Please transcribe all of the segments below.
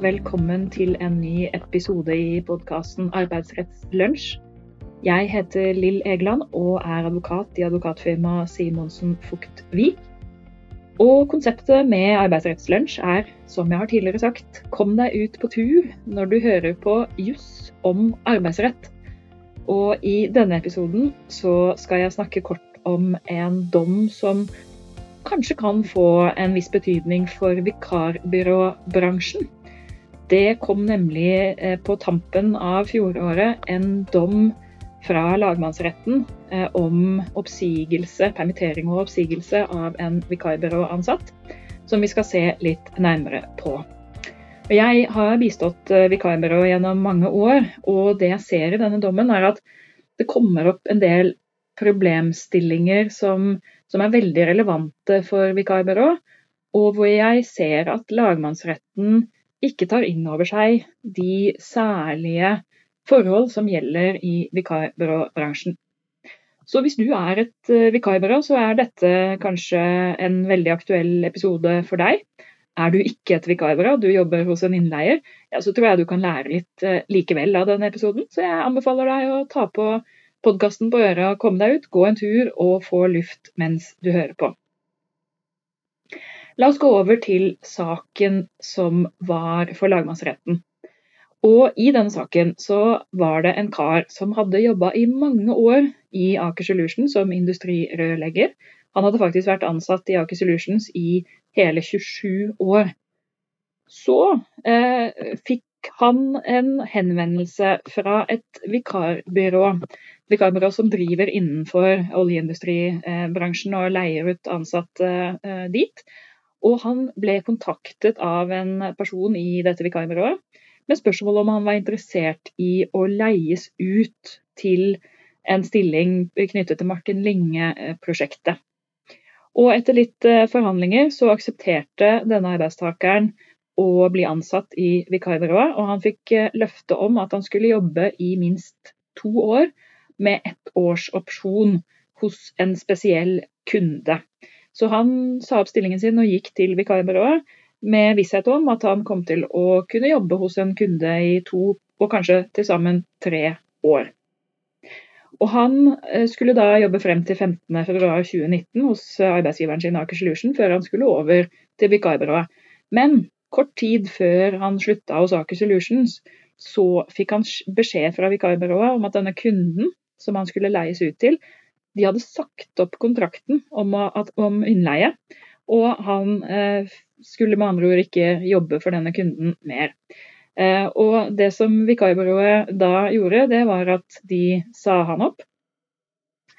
velkommen til en ny episode i podkasten Arbeidsrettslunsj. Jeg heter Lill Egeland og er advokat i advokatfirmaet Simonsen Fugt Vik. Og konseptet med Arbeidsrettslunsj er, som jeg har tidligere sagt, kom deg ut på tur når du hører på juss om arbeidsrett. Og i denne episoden så skal jeg snakke kort om en dom som kanskje kan få en viss betydning for vikarbyråbransjen. Det kom nemlig eh, på tampen av fjoråret en dom fra lagmannsretten eh, om oppsigelse, permittering og oppsigelse av en vikarbyråansatt, som vi skal se litt nærmere på. Jeg har bistått eh, vikarbyrå gjennom mange år, og det jeg ser i denne dommen, er at det kommer opp en del problemstillinger som, som er veldig relevante for vikarbyrå, og hvor jeg ser at lagmannsretten ikke tar inn over seg de særlige forhold som gjelder i vikarbyråbransjen. Så hvis du er et eh, vikarbyrå, så er dette kanskje en veldig aktuell episode for deg. Er du ikke et vikarbyrå, du jobber hos en innleier, ja, så tror jeg du kan lære litt eh, likevel av denne episoden. Så jeg anbefaler deg å ta på podkasten på øret, komme deg ut, gå en tur og få luft mens du hører på. La oss gå over til saken som var for lagmannsretten. Og I denne saken så var det en kar som hadde jobba i mange år i Aker Solutions som industrirørlegger. Han hadde faktisk vært ansatt i Aker Solutions i hele 27 år. Så eh, fikk han en henvendelse fra et vikarbyrå vikarbyrå som driver innenfor oljeindustribransjen og leier ut ansatte eh, dit. Og han ble kontaktet av en person i dette vikarbyrået med spørsmål om han var interessert i å leies ut til en stilling knyttet til Martin Linge-prosjektet. Og etter litt eh, forhandlinger så aksepterte denne arbeidstakeren å bli ansatt i vikarbyrået, og han fikk eh, løfte om at han skulle jobbe i minst to år med ett års opsjon hos en spesiell kunde. Så han sa opp stillingen sin og gikk til vikarbyrået med visshet om at han kom til å kunne jobbe hos en kunde i to og kanskje til sammen tre år. Og Han eh, skulle da jobbe frem til 15.2.2019 hos arbeidsgiveren sin Aker Solution, før han skulle over til vikarbyrået. Men kort tid før han slutta hos Aker Solutions, så fikk han beskjed fra vikarbyrået om at denne kunden som han skulle leies ut til, de hadde sagt opp kontrakten om, at, om innleie. Og han eh, skulle med andre ord ikke jobbe for denne kunden mer. Eh, og det som vikarbyrået da gjorde, det var at de sa han opp.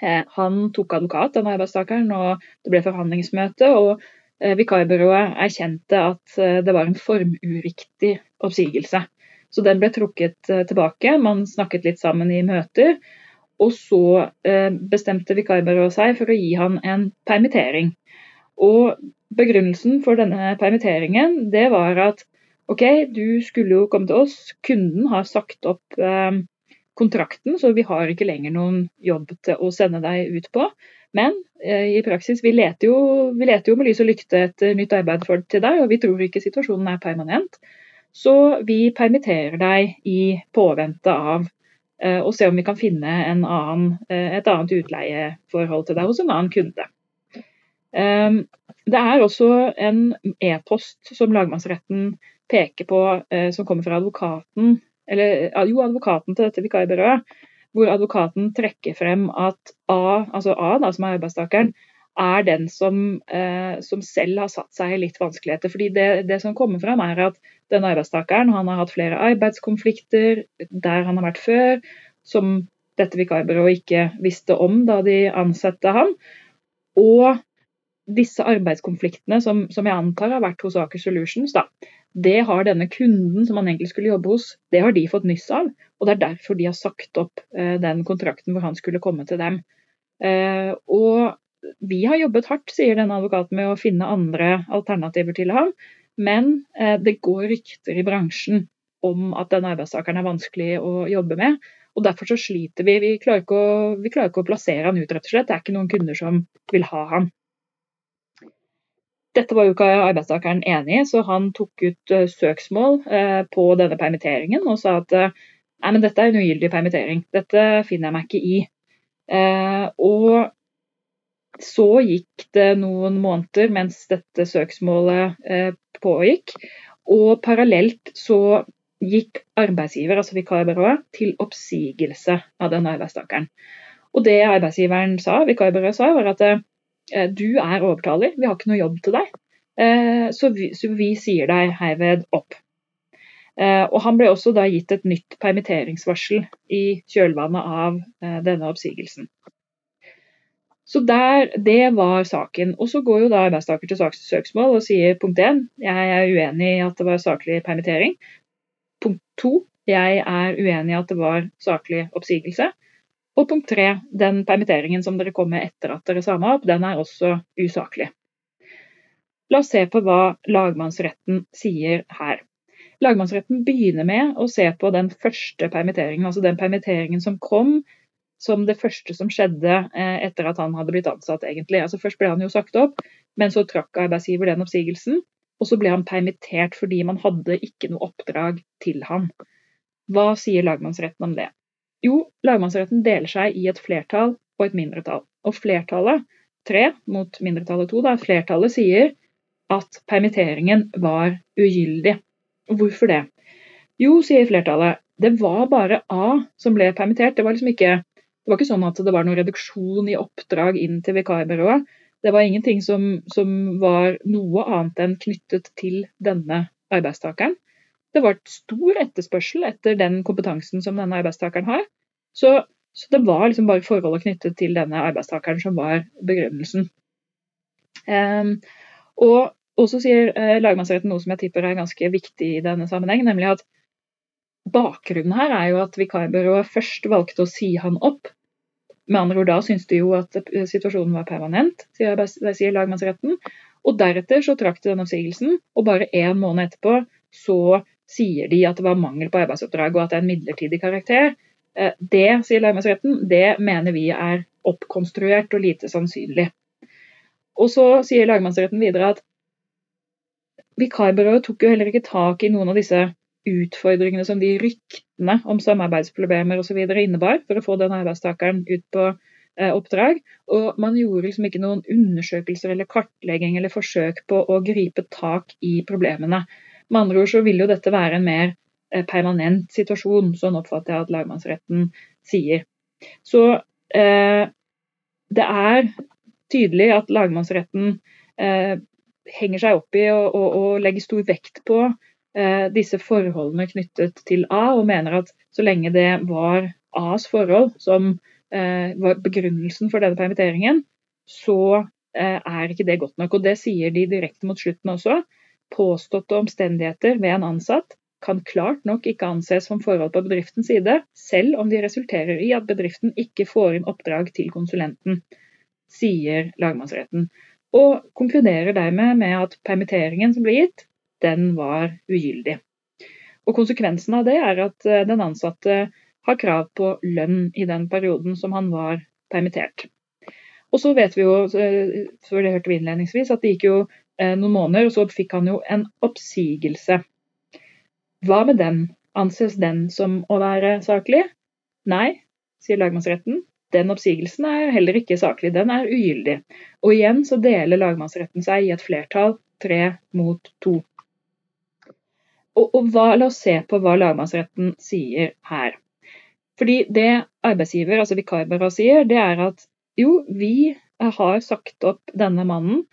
Eh, han tok advokat, den arbeidstakeren, og det ble forhandlingsmøte. og eh, Vikarbyrået erkjente at eh, det var en formuriktig oppsigelse. Så den ble trukket eh, tilbake. Man snakket litt sammen i møter. Og så eh, bestemte vikarbyrået seg for å gi han en permittering. Og begrunnelsen for denne permitteringen det var at OK, du skulle jo komme til oss, kunden har sagt opp eh, kontrakten, så vi har ikke lenger noen jobb til å sende deg ut på. Men eh, i praksis, vi leter, jo, vi leter jo med lys og lykte etter nytt arbeid for til deg, og vi tror ikke situasjonen er permanent. Så vi permitterer deg i påvente av og se om vi kan finne annen, eh, et annet utleieforhold til deg hos en annen kunde. Ehm, det er også en e-post som lagmannsretten peker på, eh, som kommer fra advokaten, eller jo, advokaten til dette vikarbyrået, hvor advokaten trekker frem at A, altså A da, som er arbeidstakeren, er den som, eh, som, selv har satt seg i litt vanskeligheter. Fordi det, det, som kommer fram er at den arbeidstakeren han har hatt flere arbeidskonflikter der han har vært før, som dette vikarbyrået ikke visste om da de ansatte ham. Og disse arbeidskonfliktene, som, som, jeg antar har vært hos Aker Solutions, da, det har denne kunden som han egentlig skulle jobbe hos, det har de fått nyss av. Og det er derfor de har sagt opp eh, den kontrakten hvor han skulle komme til dem. Eh, og vi har jobbet hardt, sier denne advokaten, med å finne andre alternativer til ham. Men eh, det går rykter i bransjen om at den arbeidstakeren er vanskelig å jobbe med. og Derfor så sliter vi. Vi klarer, å, vi klarer, ikke å, plassere han ut, rett og slett. Det er ikke noen kunder som vil ha han. Dette var jo ikke arbeidstakeren enig i, så han tok ut uh, søksmål uh, på denne permitteringen og sa at uh, nei, men dette er en ugyldig permittering. Dette finner jeg meg ikke i. og så gikk det noen måneder mens dette søksmålet pågikk, og parallelt så gikk arbeidsgiver, altså vikarbyrået, til oppsigelse av den arbeidstakeren. Og det arbeidsgiveren sa, vikarbyrået sa, var at Eh, du er overtaler, vi har ikke noe jobb til deg. Eh, så vi, så vi sier deg herved opp. Eh, og Han ble også da gitt et nytt permitteringsvarsel i kjølvannet av denne oppsigelsen. Så der, Det var saken. Og Så går jo da arbeidstaker til saksøksmål og sier punkt 1 jeg er uenig i at det var saklig permittering. Punkt 2 jeg er uenig i at det var saklig oppsigelse. Og punkt tre, den permitteringen som dere kom med etter at dere sa meg opp, den er også usaklig. La oss se på hva lagmannsretten sier her. Lagmannsretten begynner med å se på den første permitteringen, altså den permitteringen som kom som det første som skjedde eh, etter at han hadde blitt ansatt, egentlig. Altså Først ble han jo sagt opp, men så trakk arbeidsgiver den oppsigelsen. Og så ble han permittert fordi man hadde ikke noe oppdrag til han. Hva sier lagmannsretten om det? Jo, lagmannsretten deler seg i et flertall og et mindretall. Og flertallet, tre mot mindretallet to, da, flertallet sier at permitteringen var ugyldig. Og hvorfor det? Jo, sier flertallet, det var bare A som ble permittert. Det var liksom ikke, det var ikke sånn at det var noen reduksjon i oppdrag inn til vikarbyrået. Det var ingenting som, som var noe annet enn knyttet til denne arbeidstakeren det var et stor etterspørsel etter den kompetansen som denne arbeidstakeren har. Så, så det var liksom bare forholdet knyttet til denne arbeidstakeren som var begrunnelsen. Um, og, så sier eh, lagmannsretten noe som jeg tipper er ganske viktig i denne sammenheng, nemlig at bakgrunnen her er jo at vikarbyrået først valgte å si han opp. Med andre ord da syntes de jo at situasjonen var permanent, sier lagmannsretten. Og deretter så trakk de den oppsigelsen, og bare én måned etterpå så sier de at det var mangel på arbeidsoppdrag og at det er en midlertidig karakter. Eh, det, sier lagmannsretten, det mener vi er oppkonstruert og lite sannsynlig. Og så sier lagmannsretten videre at vikarbyrået tok jo heller ikke tak i noen av disse utfordringene som de ryktene om samarbeidsproblemer osv. innebar for å få den arbeidstakeren ut på eh, oppdrag. Og man gjorde liksom ikke noen undersøkelser eller kartlegging eller forsøk på å gripe tak i problemene. Med andre ord så vil jo dette være en mer eh, permanent situasjon, sånn oppfatter jeg at lagmannsretten sier. Så eh, det er tydelig at lagmannsretten eh, henger seg opp i og, og, og legger stor vekt på disse forholdene knyttet til A, og mener at så lenge det var A's forhold som eh, var begrunnelsen for denne permitteringen, så eh, er ikke det godt nok. Og det sier de direkte mot slutten også påståtte omstendigheter ved en ansatt kan klart nok ikke anses som forhold på bedriftens side, selv om de resulterer i at bedriften ikke får inn oppdrag til konsulenten, sier lagmannsretten. Og konkluderer dermed med at permitteringen som ble gitt, den var ugyldig. Og Konsekvensen av det er at eh, den ansatte har krav på lønn i den perioden som han var permittert. Og så vet vi jo, før det hørte vi innledningsvis, at det gikk jo Eh, noen måneder, og så fikk han jo en oppsigelse. Hva med den? Anses den som å være saklig? Nei, sier lagmannsretten. Den oppsigelsen er heller ikke saklig, den er ugyldig. Og igjen så deler lagmannsretten seg i et flertall, tre mot to. Og, og hva, La oss se på hva lagmannsretten sier her. Fordi Det arbeidsgiver, altså vikarbyrået, sier, det er at jo, vi har sagt opp denne mannen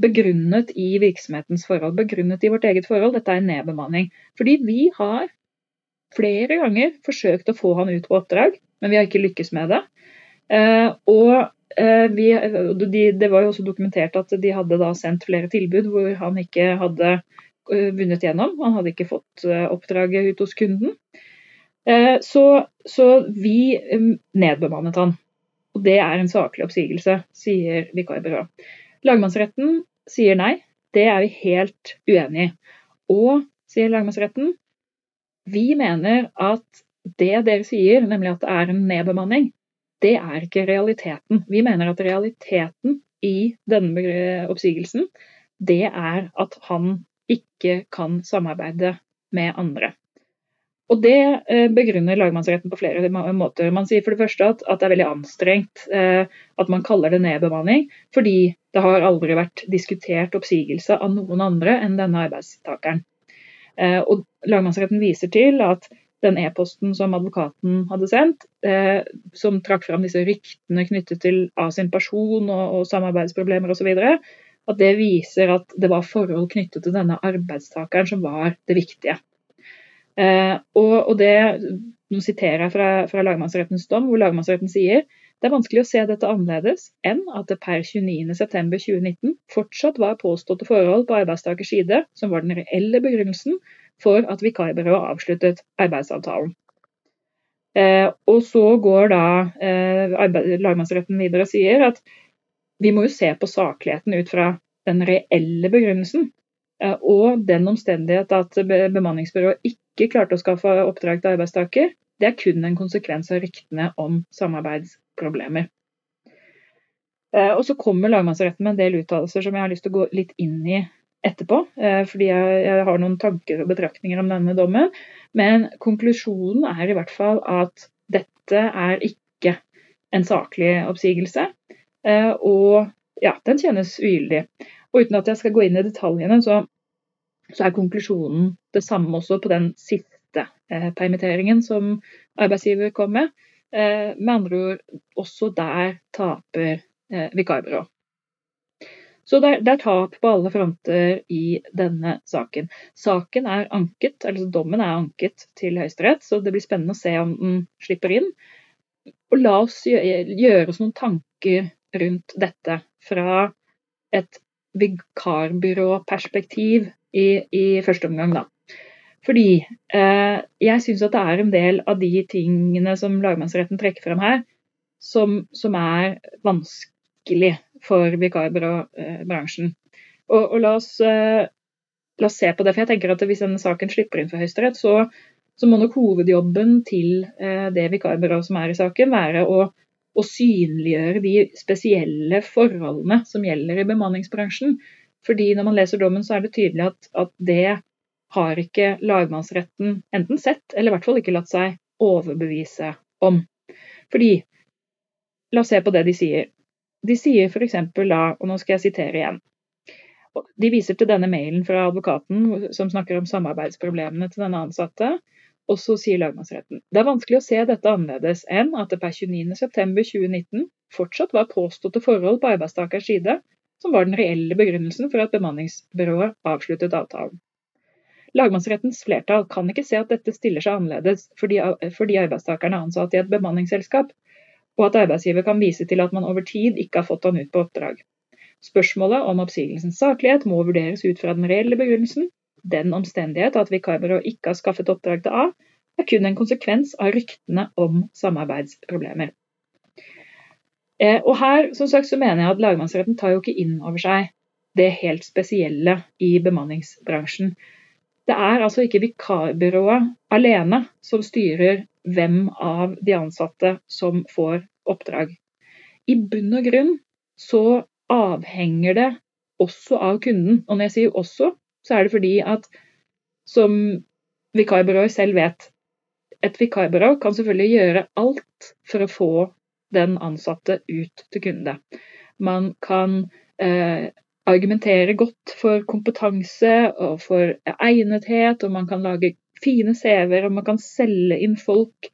begrunnet i virksomhetens forhold, begrunnet i vårt eget forhold. Dette er en nedbemanning. Fordi vi har flere ganger forsøkt å få han ut på oppdrag, men vi har ikke lykkes med det. Eh, og eh, vi, de, det var jo også dokumentert at de hadde sendt flere tilbud hvor han ikke hadde vunnet gjennom. Han hadde ikke fått oppdraget ut hos kunden. Så, så vi nedbemannet han. Og det er en saklig oppsigelse, sier vikarbyrået. Lagmannsretten sier nei. Det er vi helt uenig i. Og, sier lagmannsretten, vi mener at det dere sier, nemlig at det er en nedbemanning, det er ikke realiteten. Vi mener at realiteten i denne oppsigelsen det er at han ikke kan samarbeide med andre. Og Det eh, begrunner lagmannsretten på flere måter. Man sier for det første at, at det er veldig anstrengt eh, at man kaller det nedbemanning, fordi det har aldri vært diskutert oppsigelse av noen andre enn denne arbeidstakeren. Eh, og Lagmannsretten viser til at den e-posten som advokaten hadde sendt, som trakk fram disse ryktene knyttet til av sin person og, og samarbeidsproblemer osv., at det viser at det var forhold knyttet til denne arbeidstakeren som var det viktige. Eh, og, og, det, Nå siterer jeg fra, fra, lagmannsrettens dom, hvor lagmannsretten sier det er vanskelig å se dette annerledes enn at det per 29.9.2019 fortsatt var påståtte forhold på arbeidstakers side som var den reelle begrunnelsen for at vikarbyrået avsluttet arbeidsavtalen. Eh, og så går da eh, lagmannsretten videre og sier at vi må jo se på sakligheten ut fra den reelle begrunnelsen. Eh, og den omstendighet at bemanningsbyrået ikke klarte å skaffe oppdrag til arbeidstaker, det er kun en konsekvens av ryktene om samarbeidsproblemer. Eh, og Så kommer lagmannsretten med en del uttalelser som jeg har lyst til å gå litt inn i etterpå. Eh, fordi jeg har noen tanker og betraktninger om denne dommen. Men konklusjonen er i hvert fall at dette er ikke en saklig oppsigelse. Og ja, den kjennes ugyldig. Og uten at jeg skal gå inn i detaljene, så, så er konklusjonen det samme også på den siste eh, permitteringen som arbeidsgiver kom med. Eh, med andre ord, også der taper eh, vikarbyrå. Så det er, det er, tap på alle fronter i denne saken. Saken er anket, altså Dommen er anket til Høyesterett, så det blir spennende å se om den slipper inn. Og La oss gjøre, gjøre oss noen tanker rundt dette fra et vikarbyråperspektiv i, i første omgang, da. Fordi eh, jeg syns at det er en del av de tingene som lagmannsretten trekker frem her, som, som er vanskelig for vikarbyråbransjen. Og, og la, oss, eh, la, oss, se på det. for jeg tenker at Hvis denne saken slipper inn for Høyesterett, så, så, må nok hovedjobben til eh, det vikarbyrået som er i saken, være å å synliggjøre de spesielle forholdene som gjelder i bemanningsbransjen. Fordi når man leser dommen, så er det tydelig at, at det har ikke lagmannsretten enten sett, eller i hvert fall ikke latt seg overbevise om. Fordi, la oss se på det de sier. De sier f.eks. da, og nå skal jeg sitere igjen. De viser til denne mailen fra advokaten som snakker om samarbeidsproblemene til denne ansatte. Og så sier lagmannsretten det er vanskelig å se dette annerledes enn at det per 29.9.2019 fortsatt var påståtte forhold på arbeidstakers side som var den reelle begrunnelsen for at bemanningsbyrået avsluttet avtalen. Lagmannsrettens flertall kan ikke se at dette stiller seg annerledes fordi, fordi arbeidstakerne er ansatt i et bemanningsselskap, og at arbeidsgiver kan vise til at man over tid ikke har fått han ut på oppdrag. Spørsmålet om oppsigelsens saklighet må vurderes ut fra den reelle begrunnelsen, den omstendighet at vikarbyrået ikke har skaffet oppdrag til A, er kun en konsekvens av ryktene om samarbeidsproblemer. Eh, og her som sagt, så mener jeg at lagmannsretten tar jo ikke inn over seg det helt spesielle i bemanningsbransjen. Det er altså ikke vikarbyrået alene som styrer hvem av de ansatte som får oppdrag. I bunn og grunn så avhenger det også av kunden. Og når jeg sier også, så er det fordi at som vikarbyråer selv vet, et vikarbyrå kan selvfølgelig gjøre alt for å få den ansatte ut til kunde. Man kan eh, argumentere godt for kompetanse og for egnethet, og man kan lage fine CV-er, og man kan selge inn folk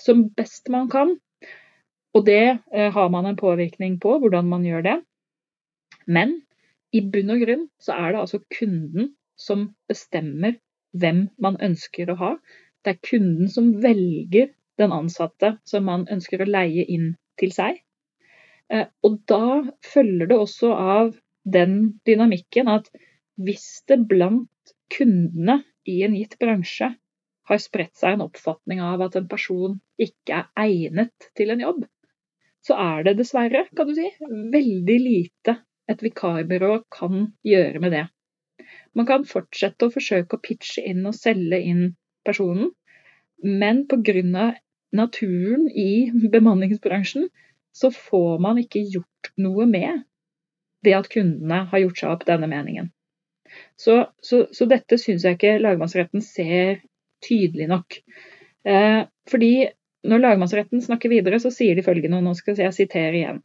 som best man kan. Og det eh, har man en påvirkning på, hvordan man gjør det. Men i bunn og grunn så er det altså kunden som bestemmer hvem man ønsker å ha. Det er kunden som velger den ansatte som man ønsker å leie inn til seg. Eh, og da følger det også av den dynamikken at hvis det blant kundene i en gitt bransje har spredt seg en oppfatning av at en person ikke er egnet til en jobb, så er det dessverre, kan du si, veldig lite et vikarbyrå kan gjøre med det. Man kan fortsette å forsøke å pitche inn og selge inn personen, men pga. naturen i bemanningsbransjen så får man ikke gjort noe med det at kundene har gjort seg opp denne meningen. Så, så, så dette syns jeg ikke lagmannsretten ser tydelig nok. Eh, fordi når lagmannsretten snakker videre, så sier de følgende, og nå skal jeg sitere igjen.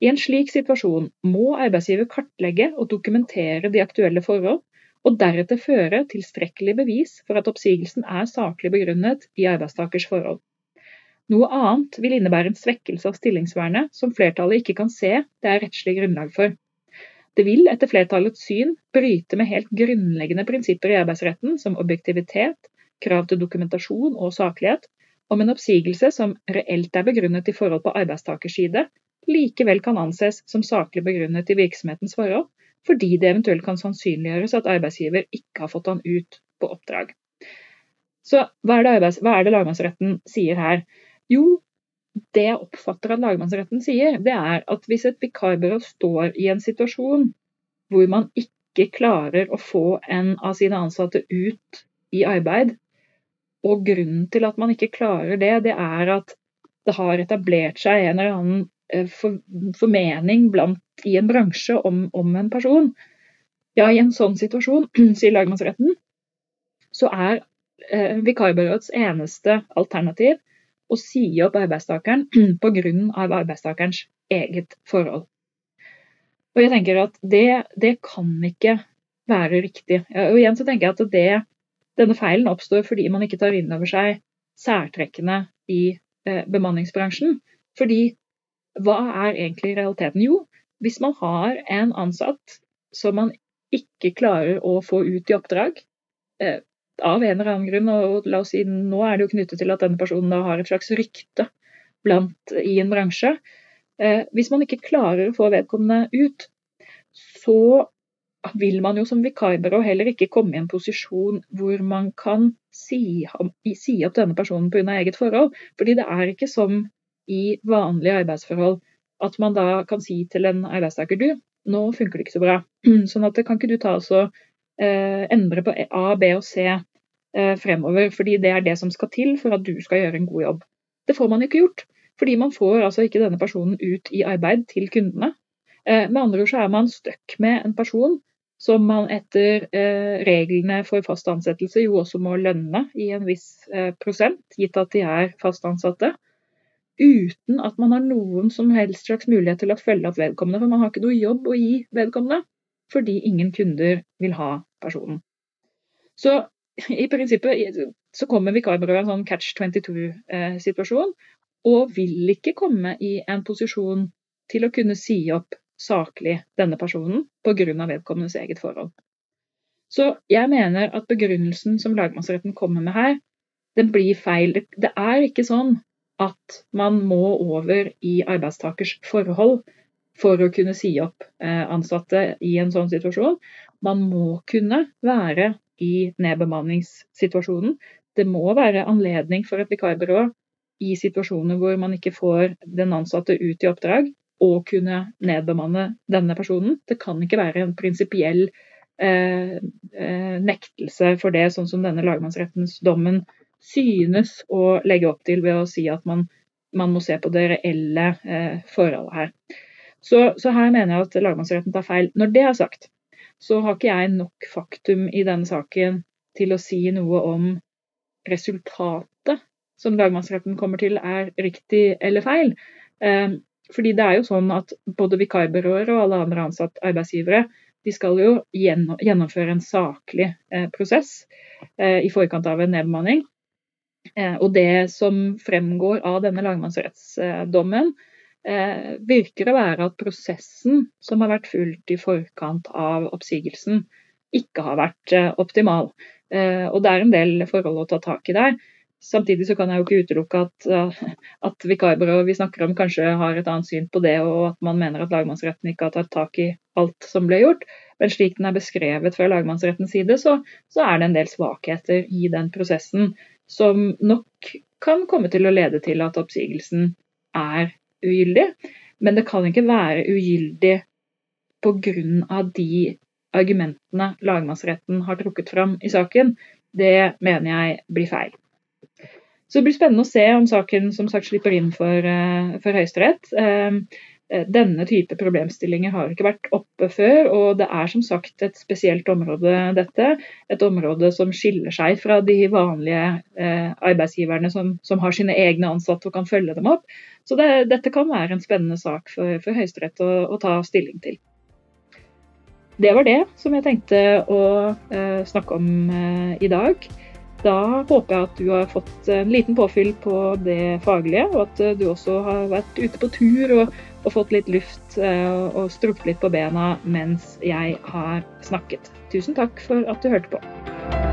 I en slik situasjon må arbeidsgiver kartlegge og dokumentere de aktuelle forhold, og deretter føre tilstrekkelig bevis for at oppsigelsen er saklig begrunnet i arbeidstakers forhold. Noe annet vil innebære en svekkelse av stillingsvernet som flertallet ikke kan se det er rettslig grunnlag for. Det vil etter flertallets syn bryte med helt grunnleggende prinsipper i arbeidsretten som objektivitet, krav til dokumentasjon og saklighet, om en oppsigelse som reelt er begrunnet i forhold på arbeidstakers side, likevel kan anses som saklig begrunnet i virksomhetens forhold, fordi det eventuelt kan sannsynliggjøres at arbeidsgiver ikke har fått han ut på oppdrag. Så hva er det, arbeids, hva er det lagmannsretten sier her? Jo, det jeg oppfatter at lagmannsretten sier, det er at hvis et vikarbyrå står i en situasjon hvor man ikke klarer å få en av sine ansatte ut i arbeid, og grunnen til at man ikke klarer det, det er at det har etablert seg en eller annen formening blant, i en bransje om, om en person. Ja, i en sånn situasjon, sier lagmannsretten, så er eh, vikarbyråets eneste alternativ å si opp arbeidstakeren pga. arbeidstakerens eget forhold. Og jeg tenker at det, det, kan ikke være riktig. Og igjen så tenker jeg at det, denne feilen oppstår fordi man ikke tar inn over seg særtrekkene i eh, bemanningsbransjen. Fordi hva er egentlig realiteten? Jo, hvis man har en ansatt som man ikke klarer å få ut i oppdrag, eh, av en eller annen grunn, og la oss si nå er det jo knyttet til at denne personen har et slags rykte blant, i en bransje. Eh, hvis man ikke klarer å få vedkommende ut, så vil man jo som vikarbyrå heller ikke komme i en posisjon hvor man kan si, si opp denne personen pga. eget forhold. Fordi det er ikke som i vanlige arbeidsforhold at man da kan si til en arbeidstaker du, nå funker det ikke så bra. Sånn at kan ikke du ta og eh, endre på A, B og C Eh, fremover, fordi det er det som skal til for at du skal gjøre en god jobb. Det får man ikke gjort, fordi man får altså ikke denne personen ut i arbeid til kundene. Eh, med andre ord så er man stuck med en person som man etter eh, reglene for fast ansettelse jo også må lønne i en viss prosent, gitt at de er fast ansatte. Uten at man har noen som helst slags mulighet til å følge opp vedkommende. For man har ikke noe jobb å gi vedkommende, fordi ingen kunder vil ha personen. Så i prinsippet så kommer vikarbyrået i en sånn catch 22-situasjon, og vil ikke komme i en posisjon til å kunne si opp saklig denne personen pga. vedkommendes eget forhold. Så jeg mener at begrunnelsen som lagmannsretten kommer med her, den blir feil. Det er ikke sånn at man må over i arbeidstakers forhold for å kunne si opp eh, ansatte i en sånn situasjon. Man må kunne være i nedbemanningssituasjonen. Det må være anledning for et vikarbyrå i situasjoner hvor man ikke får den ansatte ut i oppdrag, å kunne nedbemanne denne personen. Det kan ikke være en prinsipiell eh, eh, nektelse for det, sånn som denne lagmannsrettens dommen synes å legge opp til ved å si at man, man må se på det reelle eh, forholdet her. Så, så, her mener jeg at lagmannsretten tar feil. Når det er sagt, så har ikke jeg nok faktum i denne saken til å si noe om resultatet som lagmannsretten kommer til er riktig eller feil. Eh, fordi det er jo sånn at både vikarbyråer og alle andre ansatte arbeidsgivere de skal jo gjennomføre en saklig eh, prosess eh, i forkant av en nedbemanning. Og det som fremgår av denne lagmannsrettsdommen, eh, virker å være at prosessen som har vært fulgt i forkant av oppsigelsen, ikke har vært eh, optimal. Eh, og det er en del forhold å ta tak i der. Samtidig så kan jeg jo ikke utelukke at, at vikarbyrået vi snakker om kanskje har et annet syn på det, og at man mener at lagmannsretten ikke har tatt tak i alt som ble gjort. Men slik den er beskrevet fra lagmannsrettens side, så, så er det en del svakheter i den prosessen som nok kan komme til å lede til at oppsigelsen er ugyldig, men det kan ikke være ugyldig pga. de argumentene lagmannsretten har trukket fram i saken. Det mener jeg blir feil. Så Det blir spennende å se om saken som sagt slipper inn for, eh, for Høyesterett. Eh, denne type problemstillinger har ikke vært oppe før, og det er som sagt et spesielt område dette. Et område som skiller seg fra de vanlige eh, arbeidsgiverne som, som, har sine egne ansatte og kan følge dem opp. Så det, dette kan være en spennende sak for, for Høyesterett å, å, ta stilling til. Det var det som jeg tenkte å eh, snakke om eh, i dag. Da håper jeg at du har fått en liten påfyll på det faglige, og at du også har vært ute på tur og, og fått litt luft eh, og struppet litt på bena mens jeg har snakket. Tusen takk for at du hørte på.